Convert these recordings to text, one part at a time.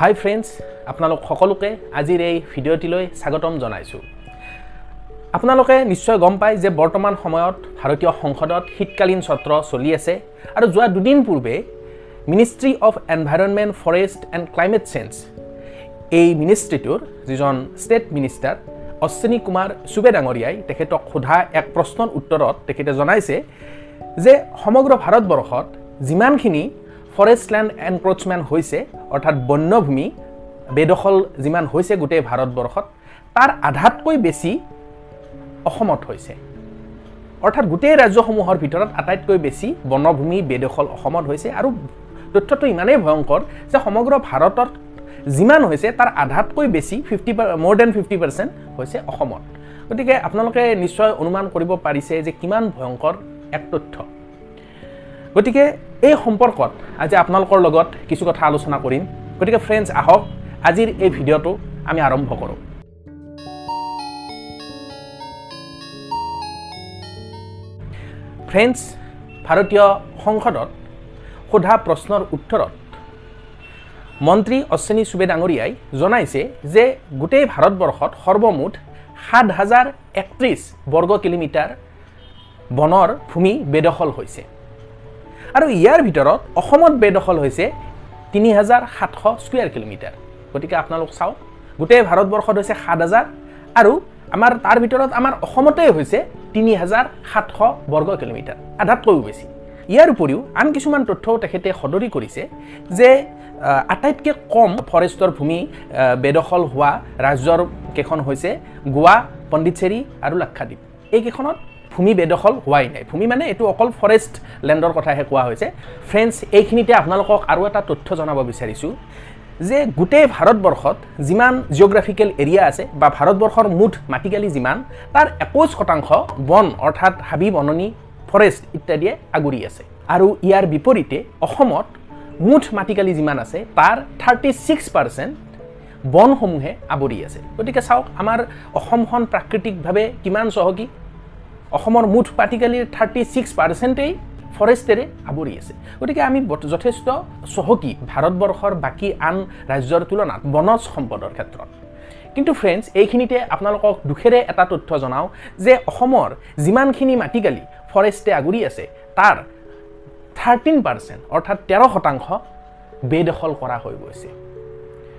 হাই friends আপোনালোক সকলোকে আজিৰ এই ভিডিঅ'টিলৈ স্বাগতম জনাইছোঁ। আপোনালোকে নিশ্চয় গম পায় যে বৰ্তমান সময়ত ভাৰতীয় সংসদত শীতকালীন সত্ৰ চলি আছে আৰু যোৱা দুদিন পূৰ্বে Ministry of Environment Forest and Climate Change এই মিনিষ্ট্ৰীটোৰ যিজন ষ্টেট মিনিষ্টাৰ অশ্বিনী কুমাৰ চুবে ডাঙৰীয়াই তেখেতক সোধা এক প্ৰশ্নৰ উত্তৰত তেখেতে জনাইছে যে সমগ্ৰ ভাৰতবৰ্ষত যিমানখিনি ফৰেষ্ট লেণ্ড এনক্ৰচমেণ্ট হৈছে অৰ্থাৎ বন্যভূমি বেদখল যিমান হৈছে গোটেই ভাৰতবৰ্ষত তাৰ আধাতকৈ বেছি অসমত হৈছে। অৰ্থাৎ গোটেই ৰাজ্যসমূহৰ ভিতৰত আটাইতকৈ বেছি বনভূমি বেদখল অসমত হৈছে আৰু তথ্যটো ইমানেই ভয়ংকৰ যে সমগ্ৰ ভাৰতত যিমান হৈছে তাৰ আধাতকৈ বেছি ফিফটি মোৰ দেন ফিফটি পাৰ্চেণ্ট হৈছে অসমত। গতিকে আপোনালোকে নিশ্চয় অনুমান কৰিব পাৰিছে যে কিমান ভয়ংকৰ এক তথ্য। গতিকে এই সম্পৰ্কত আজি আপোনালোকৰ লগত কিছু কথা আলোচনা কৰিম। গতিকে ফ্ৰেণ্ডছ আহক আজিৰ এই ভিডিঅ'টো আমি আৰম্ভ কৰোঁ। ফ্ৰেণ্ডছ ভাৰতীয় সংসদত সোধা প্ৰশ্নৰ উত্তৰত মন্ত্ৰী অশ্বিনী চুবে ডাঙৰীয়াই জনাইছে যে গোটেই ভাৰতবৰ্ষত সৰ্বমুঠ সাত হাজাৰ একত্ৰিছ বৰ্গ কিলোমিটাৰ বনৰ ভূমি বেদখল হৈছে। আৰু ইয়াৰ ভিতৰত অসমত বেদখল হৈছে তিনি হাজাৰ সাতশ স্কুৱেৰ কিলোমিটাৰ। গতিকে আপোনালোক চাওক গোটেই ভাৰতবৰ্ষত হৈছে সাত হাজাৰ আৰু আমাৰ তাৰ ভিতৰত আমাৰ অসমতেই হৈছে তিনি হাজাৰ সাতশ বৰ্গ কিলোমিটাৰ আধাতকৈও বেছি। ইয়াৰ উপৰিও আন কিছুমান তথ্যও তেখেতে সদৰি কৰিছে যে আটাইতকৈ কম ফৰেষ্টৰ ভূমি বেদখল হোৱা ৰাজ্যৰ কেইখন হৈছে গোৱা পণ্ডিচেৰী আৰু লাক্ষাদ্বীপ। এইকেইখনত ভূমি বেদখল হোৱাই নাই। ভূমি মানে এইটো অকল ফৰেষ্ট লেণ্ডৰ কথাহে কোৱা হৈছে। ফ্ৰেণ্ডছ এইখিনিতে আপোনালোকক আৰু এটা তথ্য জনাব বিচাৰিছোঁ যে গোটেই ভাৰতবৰ্ষত যিমান জিঅ'গ্ৰাফিকেল এৰিয়া আছে বা ভাৰতবৰ্ষৰ মুঠ মাটিকালি যিমান তাৰ একৈছ শতাংশ বন অৰ্থাৎ হাবি বননি ফৰেষ্ট ইত্যাদিয়ে আগুৰি আছে। আৰু ইয়াৰ বিপৰীতে অসমত মুঠ মাটিকালি যিমান আছে তাৰ থাৰ্টি ছিক্স পাৰ্চেণ্ট বনসমূহে আৱৰি আছে। গতিকে চাওক আমাৰ অসমখন প্ৰাকৃতিকভাৱে কিমান চহকী অসমৰ মুঠ মাটিকালিৰ থাৰ্টি ছিক্স পাৰ্চেণ্টেই ফৰেষ্টেৰে আৱৰি আছে। গতিকে আমি যথেষ্ট চহকী ভাৰতবৰ্ষৰ বাকী আন ৰাজ্যৰ তুলনাত বনজ সম্পদৰ ক্ষেত্ৰত। কিন্তু ফ্ৰেণ্ডছ এইখিনিতে আপোনালোকক দুখেৰে এটা তথ্য জনাওঁ যে অসমৰ যিমানখিনি মাটিকালি ফৰেষ্টে আগুৰি আছে তাৰ থাৰ্টিন পাৰ্চেণ্ট অৰ্থাৎ তেৰ শতাংশ বেদখল কৰা হৈ গৈছে।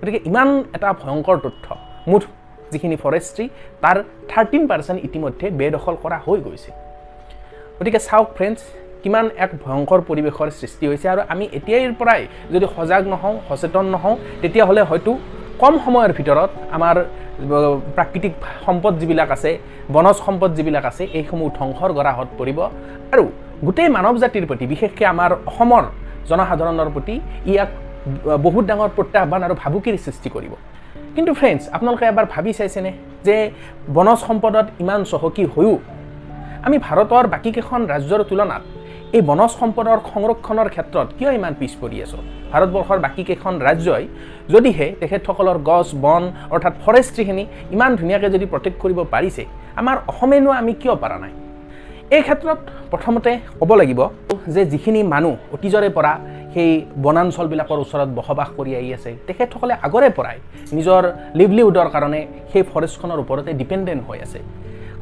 গতিকে ইমান এটা ভয়ংকৰ তথ্য মুঠ যিখিনি ফৰেষ্ট্ৰী তাৰ থাৰ্টিন পাৰ্চেণ্ট ইতিমধ্যে বেদখল কৰা হৈ গৈছে। গতিকে চাওক ফ্ৰেণ্ডছ কিমান এক ভয়ংকৰ পৰিৱেশৰ সৃষ্টি হৈছে আৰু আমি এতিয়াৰ পৰাই যদি সজাগ নহওঁ সচেতন নহওঁ তেতিয়াহ'লে হয়তো কম সময়ৰ ভিতৰত আমাৰ প্ৰাকৃতিক সম্পদ যিবিলাক আছে বনজ সম্পদ যিবিলাক আছে এইসমূহ ধ্বংসৰ গৰাহত পৰিব আৰু গোটেই মানৱ জাতিৰ প্ৰতি বিশেষকৈ আমাৰ অসমৰ জনসাধাৰণৰ প্ৰতি ইয়াক বহুত ডাঙৰ প্ৰত্যাহ্বান আৰু ভাবুকিৰ সৃষ্টি কৰিব। কিন্তু ফ্ৰেণ্ডছ আপোনালোকে এবাৰ ভাবি চাইছেনে যে বনজ সম্পদত ইমান চহকী হৈও আমি ভাৰতৰ বাকীকেইখন ৰাজ্যৰ তুলনাত এই বনজ সম্পদৰ সংৰক্ষণৰ ক্ষেত্ৰত কিয় ইমান পিছ পৰি আছোঁ? ভাৰতবৰ্ষৰ বাকীকেইখন ৰাজ্যই যদিহে তেখেতসকলৰ গছ বন অৰ্থাৎ ফৰেষ্ট্ৰিখিনি ইমান ধুনীয়াকৈ যদি প্ৰটেক্ট কৰিব পাৰিছে আমাৰ অসমেনো আমি কিয় পৰা নাই? এই ক্ষেত্ৰত প্ৰথমতে ক'ব লাগিব যে যিখিনি মানুহ অতীজৰে পৰা সেই বনাঞ্চলবিলাকৰ ওচৰত বসবাস কৰি আহি আছে। তেখেতসকলে আগৰে পৰাই নিজৰ লিভলিহুডৰ কাৰণে সেই ফৰেষ্টখনৰ ওপৰতে ডিপেণ্ডেণ্ট হৈ আছে।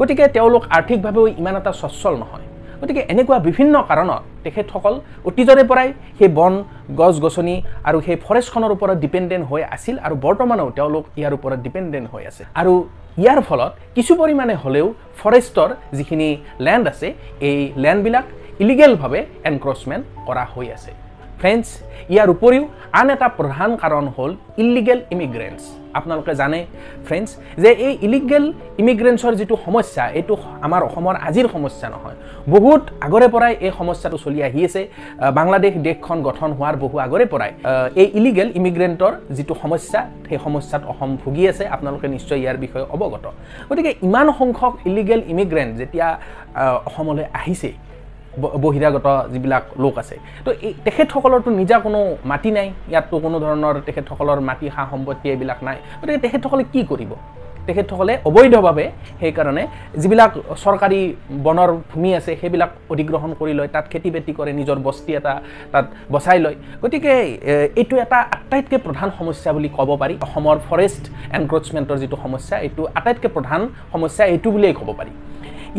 গতিকে তেওঁলোক আৰ্থিকভাৱেও ইমান এটা সচ্ছল নহয়। গতিকে এনেকুৱা বিভিন্ন কাৰণত তেখেতসকল অতীজৰে পৰাই সেই বন গছ গছনি আৰু সেই ফৰেষ্টখনৰ ওপৰত ডিপেণ্ডেণ্ট হৈ আছিল আৰু বৰ্তমানেও তেওঁলোক ইয়াৰ ওপৰত ডিপেণ্ডেণ্ট হৈ আছে। আৰু ইয়াৰ ফলত কিছু পৰিমাণে হ'লেও ফৰেষ্টৰ যিখিনি লেণ্ড আছে এই লেণ্ডবিলাক ইলিগেলভাৱে এনক্ৰচমেণ্ট কৰা হৈ আছে। ফ্ৰেণ্ডছ ইয়াৰ উপৰিও আন এটা প্ৰধান কাৰণ হ'ল ইলিগেল ইমিগ্ৰেণ্টছ আপোনালোকে জানে ফ্ৰেণ্ডছ যে এই ইলিগেল ইমিগ্ৰেণ্টছৰ যিটো সমস্যা এইটো আমাৰ অসমৰ আজিৰ সমস্যা নহয়। বহুত আগৰে পৰাই এই সমস্যাটো চলি আহি আছে। বাংলাদেশ দেশখন গঠন হোৱাৰ বহু আগৰে পৰাই। এই ইলিগেল ইমিগ্ৰেণ্টৰ যিটো সমস্যা সেই সমস্যাত অসম ভুগি আছে। আপোনালোকে নিশ্চয় ইয়াৰ বিষয়ে অৱগত। গতিকে ইমান সংখ্যক ইলিগেল ইমিগ্ৰেণ্ট যেতিয়া অসমলৈ আহিছে বহিৰাগত যিবিলাক লোক আছে। তো এই তেখেতসকলৰতো নিজা কোনো মাটি নাই ইয়াততো কোনো ধৰণৰ তেখেতসকলৰ মাটি সা সম্পত্তি এইবিলাক নাই। গতিকে তেখেতসকলে কি কৰিব? তেখেতসকলে অবৈধভাৱে সেইকাৰণে যিবিলাক চৰকাৰী বনৰ ভূমি আছে সেইবিলাক অধিগ্ৰহণ কৰি লয় তাত খেতি বাতি কৰে নিজৰ বস্তি এটা তাত বচাই লয়। গতিকে এইটো এটা আটাইতকৈ প্ৰধান সমস্যা বুলি ক'ব পাৰি। অসমৰ ফৰেষ্ট এনক্ৰচমেণ্টৰ যিটো সমস্যা এইটো আটাইতকৈ প্ৰধান সমস্যা এইটো বুলিয়েই ক'ব পাৰি।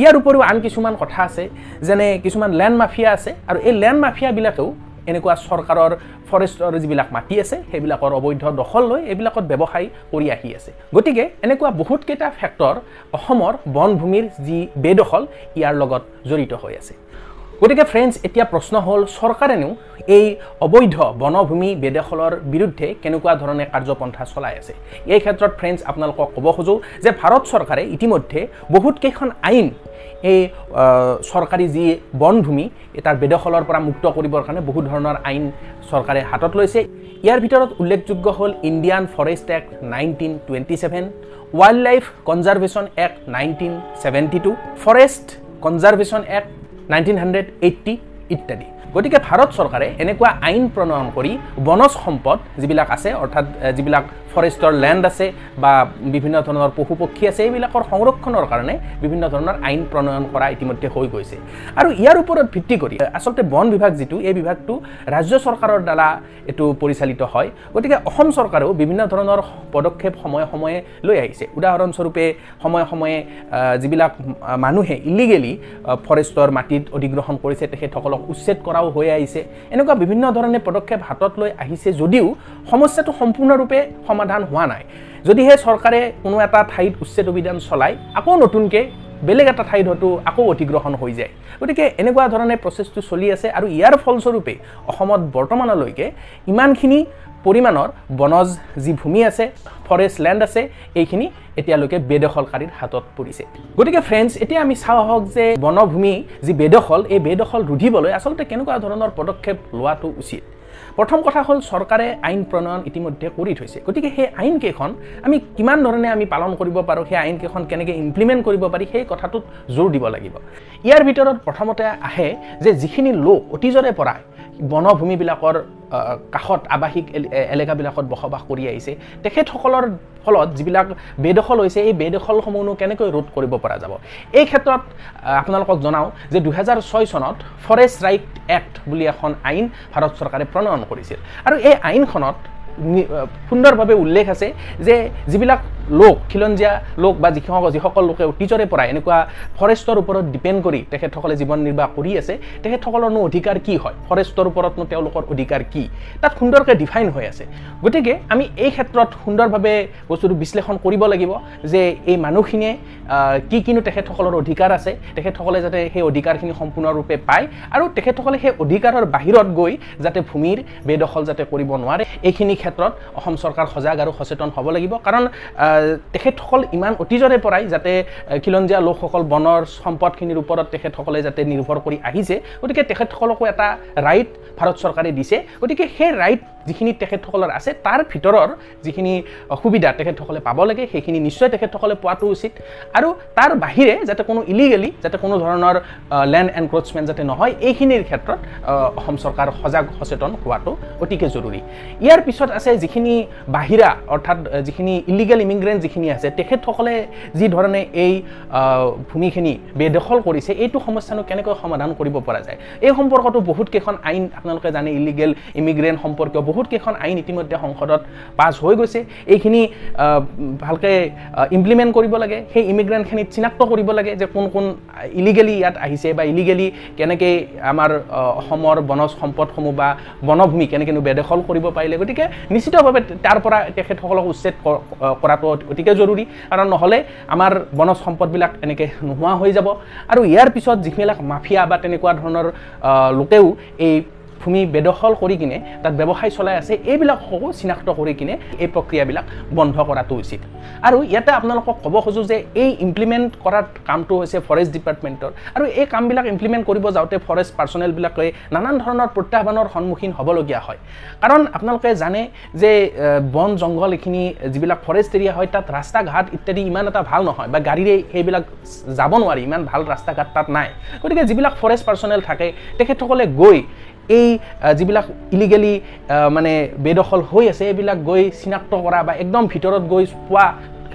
ইয়াৰ উপৰিও আন কিছুমান কথা আছে যেনে কিছুমান লেণ্ড মাফিয়া আছে আৰু এই লেণ্ড মাফিয়াবিলাকেও এনেকুৱা চৰকাৰৰ ফৰেষ্টৰ যিবিলাক মাটি আছে সেইবিলাকৰ অবৈধ দখল লৈ এইবিলাকত ব্যৱসায় কৰি আহি আছে। গতিকে এনেকুৱা বহুতকেইটা ফেক্টৰ অসমৰ বনভূমিৰ যি বেদখল ইয়াৰ লগত জড়িত হৈ আছে। গতিকে ফ্ৰেণ্ডছ এতিয়া প্ৰশ্ন হ'ল চৰকাৰেনো এই অবৈধ বনভূমি বেদখলৰ বিৰুদ্ধে কেনেকুৱা ধৰণে কাৰ্যপন্থা চলাই আছে? এই ক্ষেত্ৰত ফ্ৰেণ্ডছ আপোনালোকক ক'ব খোজোঁ যে ভাৰত চৰকাৰে ইতিমধ্যে বহুতকেইখন আইন এই চৰকাৰী যি বনভূমি তাৰ বেদখলৰ পৰা মুক্ত কৰিবৰ কাৰণে বহু ধৰণৰ আইন চৰকাৰে হাতত লৈছে। ইয়াৰ ভিতৰত উল্লেখযোগ্য হ'ল Indian Forest Act nineteen twenty seven wildlife conservation act nineteen seventy two forest conservation act nineteen hundred eighty ইত্যাদি। গতিকে ভাৰত চৰকাৰে এনেকুৱা আইন প্ৰণয়ন কৰি বনজ সম্পদ যিবিলাক আছে অৰ্থাৎ যিবিলাক ফৰেষ্টৰ লেণ্ড আছে বা বিভিন্ন ধৰণৰ পশু পক্ষী আছে এইবিলাকৰ সংৰক্ষণৰ কাৰণে বিভিন্ন ধৰণৰ আইন প্ৰণয়ন কৰা ইতিমধ্যে হৈ গৈছে। আৰু ইয়াৰ ওপৰত ভিত্তি কৰি আচলতে বন বিভাগ যিটো এই বিভাগটো ৰাজ্য চৰকাৰৰ দ্বাৰা এইটো পৰিচালিত হয়। গতিকে অসম চৰকাৰেও বিভিন্ন ধৰণৰ পদক্ষেপ সময়ে সময়ে লৈ আহিছে। উদাহৰণস্বৰূপে সময়ে সময়ে যিবিলাক মানুহে ইলিগেলি ফৰেষ্টৰ মাটিত অধিগ্ৰহণ কৰিছে তেখেতসকলক উচ্ছেদ কৰাও হৈ আহিছে। এনেকুৱা বিভিন্ন ধৰণে পদক্ষেপ হাতত লৈ আহিছে যদিও সমস্যাটো সম্পূৰ্ণৰূপে সমাধান সমাধান হোৱা নাই। যদিহে চৰকাৰে কোনো এটা ঠাইত উচ্ছেদ অভিযান চলায় আকৌ নতুনকৈ বেলেগ এটা ঠাইত হয়তো আকৌ অধিগ্ৰহণ হৈ যায়। গতিকে এনেকুৱা ধৰণে প্ৰচেছটো চলি আছে আৰু ইয়াৰ ফলস্বৰূপে অসমত বৰ্তমানলৈকে ইমানখিনি পৰিমাণৰ বনজ যি ভূমি আছে ফৰেষ্ট লেণ্ড আছে এইখিনি এতিয়ালৈকে বেদখলকাৰীৰ হাতত পৰিছে। গতিকে ফ্ৰেণ্ডছ এতিয়া আমি চাওঁ আহক যে বনভূমি যি বেদখল এই বেদখল ৰুধিবলৈ আচলতে কেনেকুৱা ধৰণৰ পদক্ষেপ লোৱাটো উচিত। প্ৰথম কথা হ'ল চৰকাৰে আইন প্ৰণয়ন ইতিমধ্যে কৰি থৈছে। গতিকে সেই আইনকেইখন আমি কিমান ধৰণে আমি পালন কৰিব পাৰোঁ সেই আইনকেইখন কেনেকৈ ইমপ্লিমেণ্ট কৰিব পাৰি সেই কথাটোত জোৰ দিব লাগিব। ইয়াৰ ভিতৰত প্ৰথমতে আহে যে যিখিনি লোক অতীজৰে পৰাই বনভূমিবিলাকৰ কাষত আৱাসিক এলেকাবিলাকত বসবাস কৰি আহিছে। তেখেতসকলৰ ফলত যিবিলাক বেদখল হৈছে এই বেদখলসমূহনো কেনেকৈ ৰোধ কৰিব পৰা যাব? এই ক্ষেত্ৰত আপোনালোকক জনাওঁ যে দুহেজাৰ ছয় চনত ফৰেষ্ট ৰাইট এক্ট বুলি এখন আইন ভাৰত চৰকাৰে প্ৰণয়ন কৰিছিল। আৰু এই আইনখনত সুন্দৰভাৱে উল্লেখ আছে যে যিবিলাক লোক খিলঞ্জীয়া লোক বা যিসকল যিসকল লোকে অতীজৰে পৰা এনেকুৱা ফৰেষ্টৰ ওপৰত ডিপেণ্ড কৰি তেখেতসকলে জীৱন নিৰ্বাহ কৰি আছে তেখেতসকলৰনো অধিকাৰ কি হয়? ফৰেষ্টৰ ওপৰতনো তেওঁলোকৰ অধিকাৰ কি? তাত সুন্দৰকৈ ডিফাইন হৈ আছে। গতিকে আমি এই ক্ষেত্ৰত সুন্দৰভাৱে বস্তুটো বিশ্লেষণ কৰিব লাগিব যে এই মানুহখিনিয়ে কি কিনো তেখেতসকলৰ অধিকাৰ আছে তেখেতসকলে যাতে সেই অধিকাৰখিনি সম্পূৰ্ণৰূপে পায় আৰু তেখেতসকলে সেই অধিকাৰৰ বাহিৰত গৈ যাতে ভূমিৰ বেদখল যাতে কৰিব নোৱাৰে এইখিনি ক্ষেত্ৰত অসম চৰকাৰ সজাগ আৰু সচেতন হ'ব লাগিব। কাৰণ তেখেতসকল ইমান অতীজৰে পৰাই যাতে খিলঞ্জীয়া লোকসকল বনৰ সম্পদখিনিৰ ওপৰত তেখেতসকলে যাতে নিৰ্ভৰ কৰি আহিছে গতিকে তেখেতসকলকো এটা ৰাইট ভাৰত চৰকাৰে দিছে। গতিকে সেই ৰাইট যিখিনি তেখেতসকলৰ আছে তাৰ ভিতৰৰ যিখিনি সুবিধা তেখেতসকলে পাব লাগে সেইখিনি নিশ্চয় তেখেতসকলে পোৱাটো উচিত। আৰু তাৰ বাহিৰে যাতে কোনো ইলিগেলি যাতে কোনো ধৰণৰ লেণ্ড এনক্ৰচমেণ্ট যাতে নহয় এইখিনিৰ ক্ষেত্ৰত অসম চৰকাৰ সজাগ সচেতন হোৱাটো অতিকে জৰুৰী। ইয়াৰ পিছত আছে যিখিনি বাহিৰা অৰ্থাৎ যিখিনি ইলিগেল ইমিগ্ৰেণ্ট যিখিনি আছে তেখেতসকলে যি ধৰণে এই ভূমিখিনি বেদখল কৰিছে এইটো সমস্যানো কেনেকৈ সমাধান কৰিব পৰা যায়? এই সম্পৰ্কতো বহুতকেইখন আইন আপোনালোকে জানে ইলিগেল ইমিগ্ৰেণ্ট সম্পৰ্কীয় বহুতকেইখন আইন ইতিমধ্যে সংসদত পাছ হৈ গৈছে। এইখিনি ভালকৈ ইমপ্লিমেণ্ট কৰিব লাগে। সেই ইমিগ্ৰেণ্টখিনিত চিনাক্ত কৰিব লাগে যে কোন কোন ইলিগেলি ইয়াত আহিছে বা ইলিগেলি কেনেকৈ আমাৰ অসমৰ বনজ সম্পদসমূহ বা বনভূমি কেনেকৈনো বেদখল কৰিব পাৰিলে। গতিকে নিশ্চিতভাৱে তাৰ পৰা তেখেতসকলক উচ্ছেদ কৰাটো অতিকে জৰুৰী। কাৰণ নহ'লে আমাৰ বনজ সম্পদবিলাক এনেকৈ নোহোৱা হৈ যাব। আৰু ইয়াৰ পিছত যিবিলাক মাফিয়া বা তেনেকুৱা ধৰণৰ লোকেও এই ভূমি বেদখল কৰি কিনে তাত ব্যৱসায় চলাই আছে এইবিলাককো চিনাক্ত কৰি কিনে এই প্ৰক্ৰিয়াবিলাক বন্ধ কৰাটো উচিত। আৰু ইয়াতে আপোনালোকক ক'ব খোজোঁ যে এই ইমপ্লিমেণ্ট কৰাৰ কামটো হৈছে ফৰেষ্ট ডিপাৰ্টমেণ্টৰ আৰু এই কামবিলাক ইমপ্লিমেণ্ট কৰিব যাওঁতে ফৰেষ্ট পাৰ্চনেলবিলাকে নানান ধৰণৰ প্ৰত্যাহ্বানৰ সন্মুখীন হ'বলগীয়া হয়। কাৰণ আপোনালোকে জানে যে বন জংঘল এইখিনি যিবিলাক ফৰেষ্ট এৰিয়া হয় তাত ৰাস্তা ঘাট ইত্যাদি ইমান এটা ভাল নহয় বা গাড়ীৰে সেইবিলাক যাব নোৱাৰি ইমান ভাল ৰাস্তা ঘাট তাত নাই। গতিকে যিবিলাক ফৰেষ্ট পাৰ্চনেল থাকে তেখেতসকলে গৈ এই যিবিলাক ইলিগেলি মানে বেদখল হৈ আছে এইবিলাক গৈ চিনাক্ত কৰা বা একদম ভিতৰত গৈ পোৱা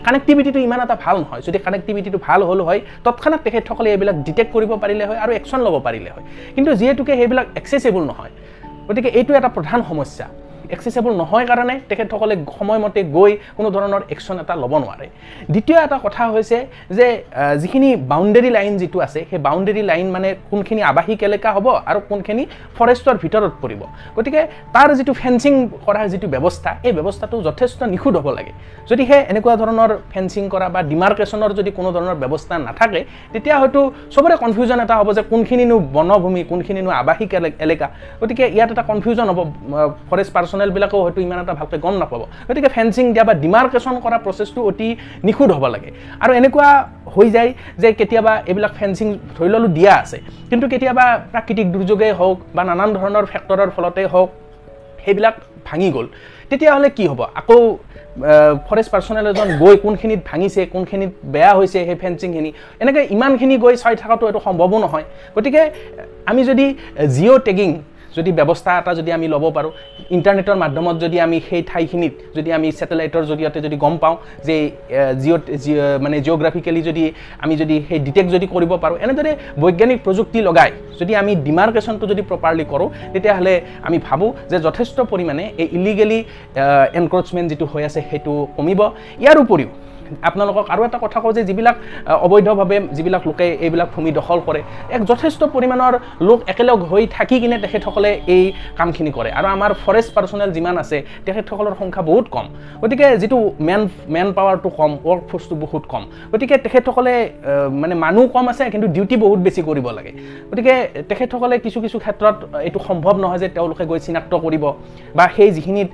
কানেক্টিভিটিটো ইমান এটা ভাল নহয়। যদি কানেক্টিভিটিটো ভাল হ'ল হয় তৎক্ষণাত তেখেতসকলে এইবিলাক ডিটেক্ট কৰিব পাৰিলে হয় আৰু একশ্যন ল'ব পাৰিলে হয়। কিন্তু যিহেতুকে সেইবিলাক এক্সেচেবল নহয় গতিকে এইটো এটা প্ৰধান সমস্যা। এক্সেচেবল নহয় কাৰণে তেখেতসকলে সময়মতে গৈ কোনো ধৰণৰ একশ্যন এটা ল'ব নোৱাৰে। দ্বিতীয় এটা কথা হৈছে যে যিখিনি বাউণ্ডেৰী লাইন যিটো আছে সেই বাউণ্ডেৰী লাইন মানে কোনখিনি আৱাসিক এলেকা হ'ব আৰু কোনখিনি ফৰেষ্টৰ ভিতৰত পৰিব। গতিকে তাৰ যিটো ফেঞ্চিং কৰাৰ যিটো ব্যৱস্থা এই ব্যৱস্থাটো যথেষ্ট নিখুঁত হ'ব লাগে। যদিহে এনেকুৱা ধৰণৰ ফেঞ্চিং কৰা বা ডিমাৰ্কেশ্যনৰ যদি কোনো ধৰণৰ ব্যৱস্থা নাথাকে তেতিয়া হয়তো চবৰে কনফিউজন এটা হ'ব যে কোনখিনিনো বনভূমি কোনখিনিনো আৱাসিক এলেকা। গতিকে ইয়াত এটা কনফিউজন হ'ব ফৰেষ্ট পাৰ্চন পাৰ্চনেলবিলাকেও হয়তো ইমান এটা ভালকৈ গম নাপাব। গতিকে ফেঞ্চিং দিয়া বা ডিমাৰ্কেশ্যন কৰা প্ৰচেছটো অতি নিখুঁত হ'ব লাগে। আৰু এনেকুৱা হৈ যায় যে কেতিয়াবা এইবিলাক ফেঞ্চিং ধৰি ল'লোঁ দিয়া আছে কিন্তু কেতিয়াবা প্ৰাকৃতিক দুৰ্যোগেই হওক বা নানান ধৰণৰ ফেক্টৰৰ ফলতেই হওক সেইবিলাক ভাঙি গ'ল। তেতিয়াহ'লে কি হ'ব? আকৌ ফৰেষ্ট পাৰ্চনেল এজন গৈ কোনখিনিত ভাঙিছে কোনখিনিত বেয়া হৈছে সেই ফেঞ্চিংখিনি এনেকৈ ইমানখিনি গৈ চাই থকাটো এইটো সম্ভৱো নহয়। গতিকে আমি যদি জিঅ' টেগিং যদি ব্যৱস্থা এটা যদি আমি ল'ব পাৰোঁ ইণ্টাৰনেটৰ মাধ্যমত যদি আমি সেই ঠাইখিনিত যদি আমি ছেটেলাইটৰ জৰিয়তে যদি গম পাওঁ যে জিঅ' মানে জিঅ'গ্ৰাফিকেলি যদি আমি যদি সেই ডিটেক্ট যদি কৰিব পাৰোঁ এনেদৰে বৈজ্ঞানিক প্ৰযুক্তি লগাই যদি আমি ডিমাৰ্কেশ্যনটো যদি প্ৰপাৰলি কৰোঁ তেতিয়াহ'লে আমি ভাবোঁ যে যথেষ্ট পৰিমাণে এই ইলিগেলি এনক্ৰচমেণ্ট যিটো হৈ আছে সেইটো কমিব। ইয়াৰ উপৰিও আপোনালোকক আৰু এটা কথা কওঁ যে যিবিলাক অবৈধভাৱে যিবিলাক লোকে এইবিলাক ভূমি দখল কৰে এক যথেষ্ট পৰিমাণৰ লোক একেলগ হৈ থাকি কিনে তেখেতসকলে এই কামখিনি কৰে। আৰু আমাৰ ফৰেষ্ট পাৰ্চনেল যিমান আছে তেখেতসকলৰ সংখ্যা বহুত কম। গতিকে যিটো মেন মেন পাৱাৰটো কম ৱৰ্ক ফ'ৰ্চটো বহুত কম। গতিকে তেখেতসকলে মানে মানুহ কম আছে কিন্তু ডিউটি বহুত বেছি কৰিব লাগে। গতিকে তেখেতসকলে কিছু কিছু ক্ষেত্ৰত এইটো সম্ভৱ নহয় যে তেওঁলোকে গৈ চিনাক্ত কৰিব বা সেই যিখিনিত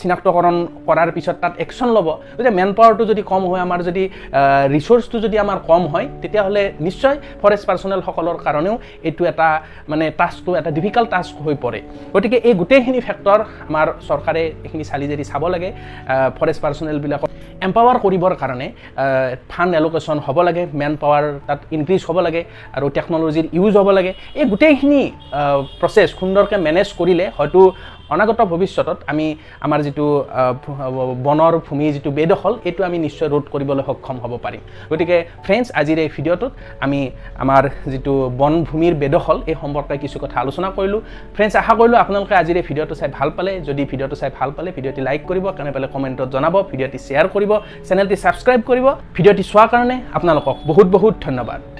চিনাক্তকৰণ কৰাৰ পিছত তাত একশ্যন ল'ব। গতিকে মেন পাৱাৰটো যদি কম হয় আমাৰ যদি ৰিচোৰ্চটো যদি আমাৰ কম হয় তেতিয়াহ'লে নিশ্চয় ফৰেষ্ট পাৰ্চনেলসকলৰ কাৰণেও এইটো এটা মানে টাস্কটো এটা ডিফিকাল্ট টাস্ক হৈ পৰে। গতিকে এই গোটেইখিনি ফেক্টৰ আমাৰ চৰকাৰে এইখিনি চালি জাৰি চাব লাগে ফৰেষ্ট পাৰ্চনেলবিলাকক এম্পাৱাৰ কৰিবৰ কাৰণে ফাণ্ড এলোকেশ্যন হ'ব লাগে মেন পাৱাৰ তাত ইনক্ৰিজ হ'ব লাগে আৰু টেকন'লজিৰ ইউজ হ'ব লাগে। এই গোটেইখিনি প্ৰচেছ সুন্দৰকৈ মেনেজ কৰিলে হয়তো অনাগত ভৱিষ্যতত আমি আমাৰ যিটো বনৰ ভূমি যিটো বেদখল এইটো আমি নিশ্চয় ৰোধ কৰিবলৈ সক্ষম হ'ব পাৰিম। গতিকে ফ্ৰেণ্ডছ আজিৰ এই ভিডিঅ'টোত আমি আমাৰ যিটো বনভূমিৰ বেদখল এই সম্পৰ্কে কিছু কথা আলোচনা কৰিলোঁ। ফ্ৰেণ্ডছ আশা কৰিলোঁ আপোনালোকে আজিৰ এই ভিডিঅ'টো চাই ভাল পালে। যদি ভিডিঅ'টো চাই ভাল পালে ভিডিঅ'টি লাইক কৰিব কেনে পালে কমেণ্টত জনাব ভিডিঅ'টি শ্বেয়াৰ কৰিব চেনেলটি ছাবস্ক্ৰাইব কৰিব। ভিডিঅ'টি চোৱাৰ কাৰণে আপোনালোকক বহুত বহুত ধন্যবাদ।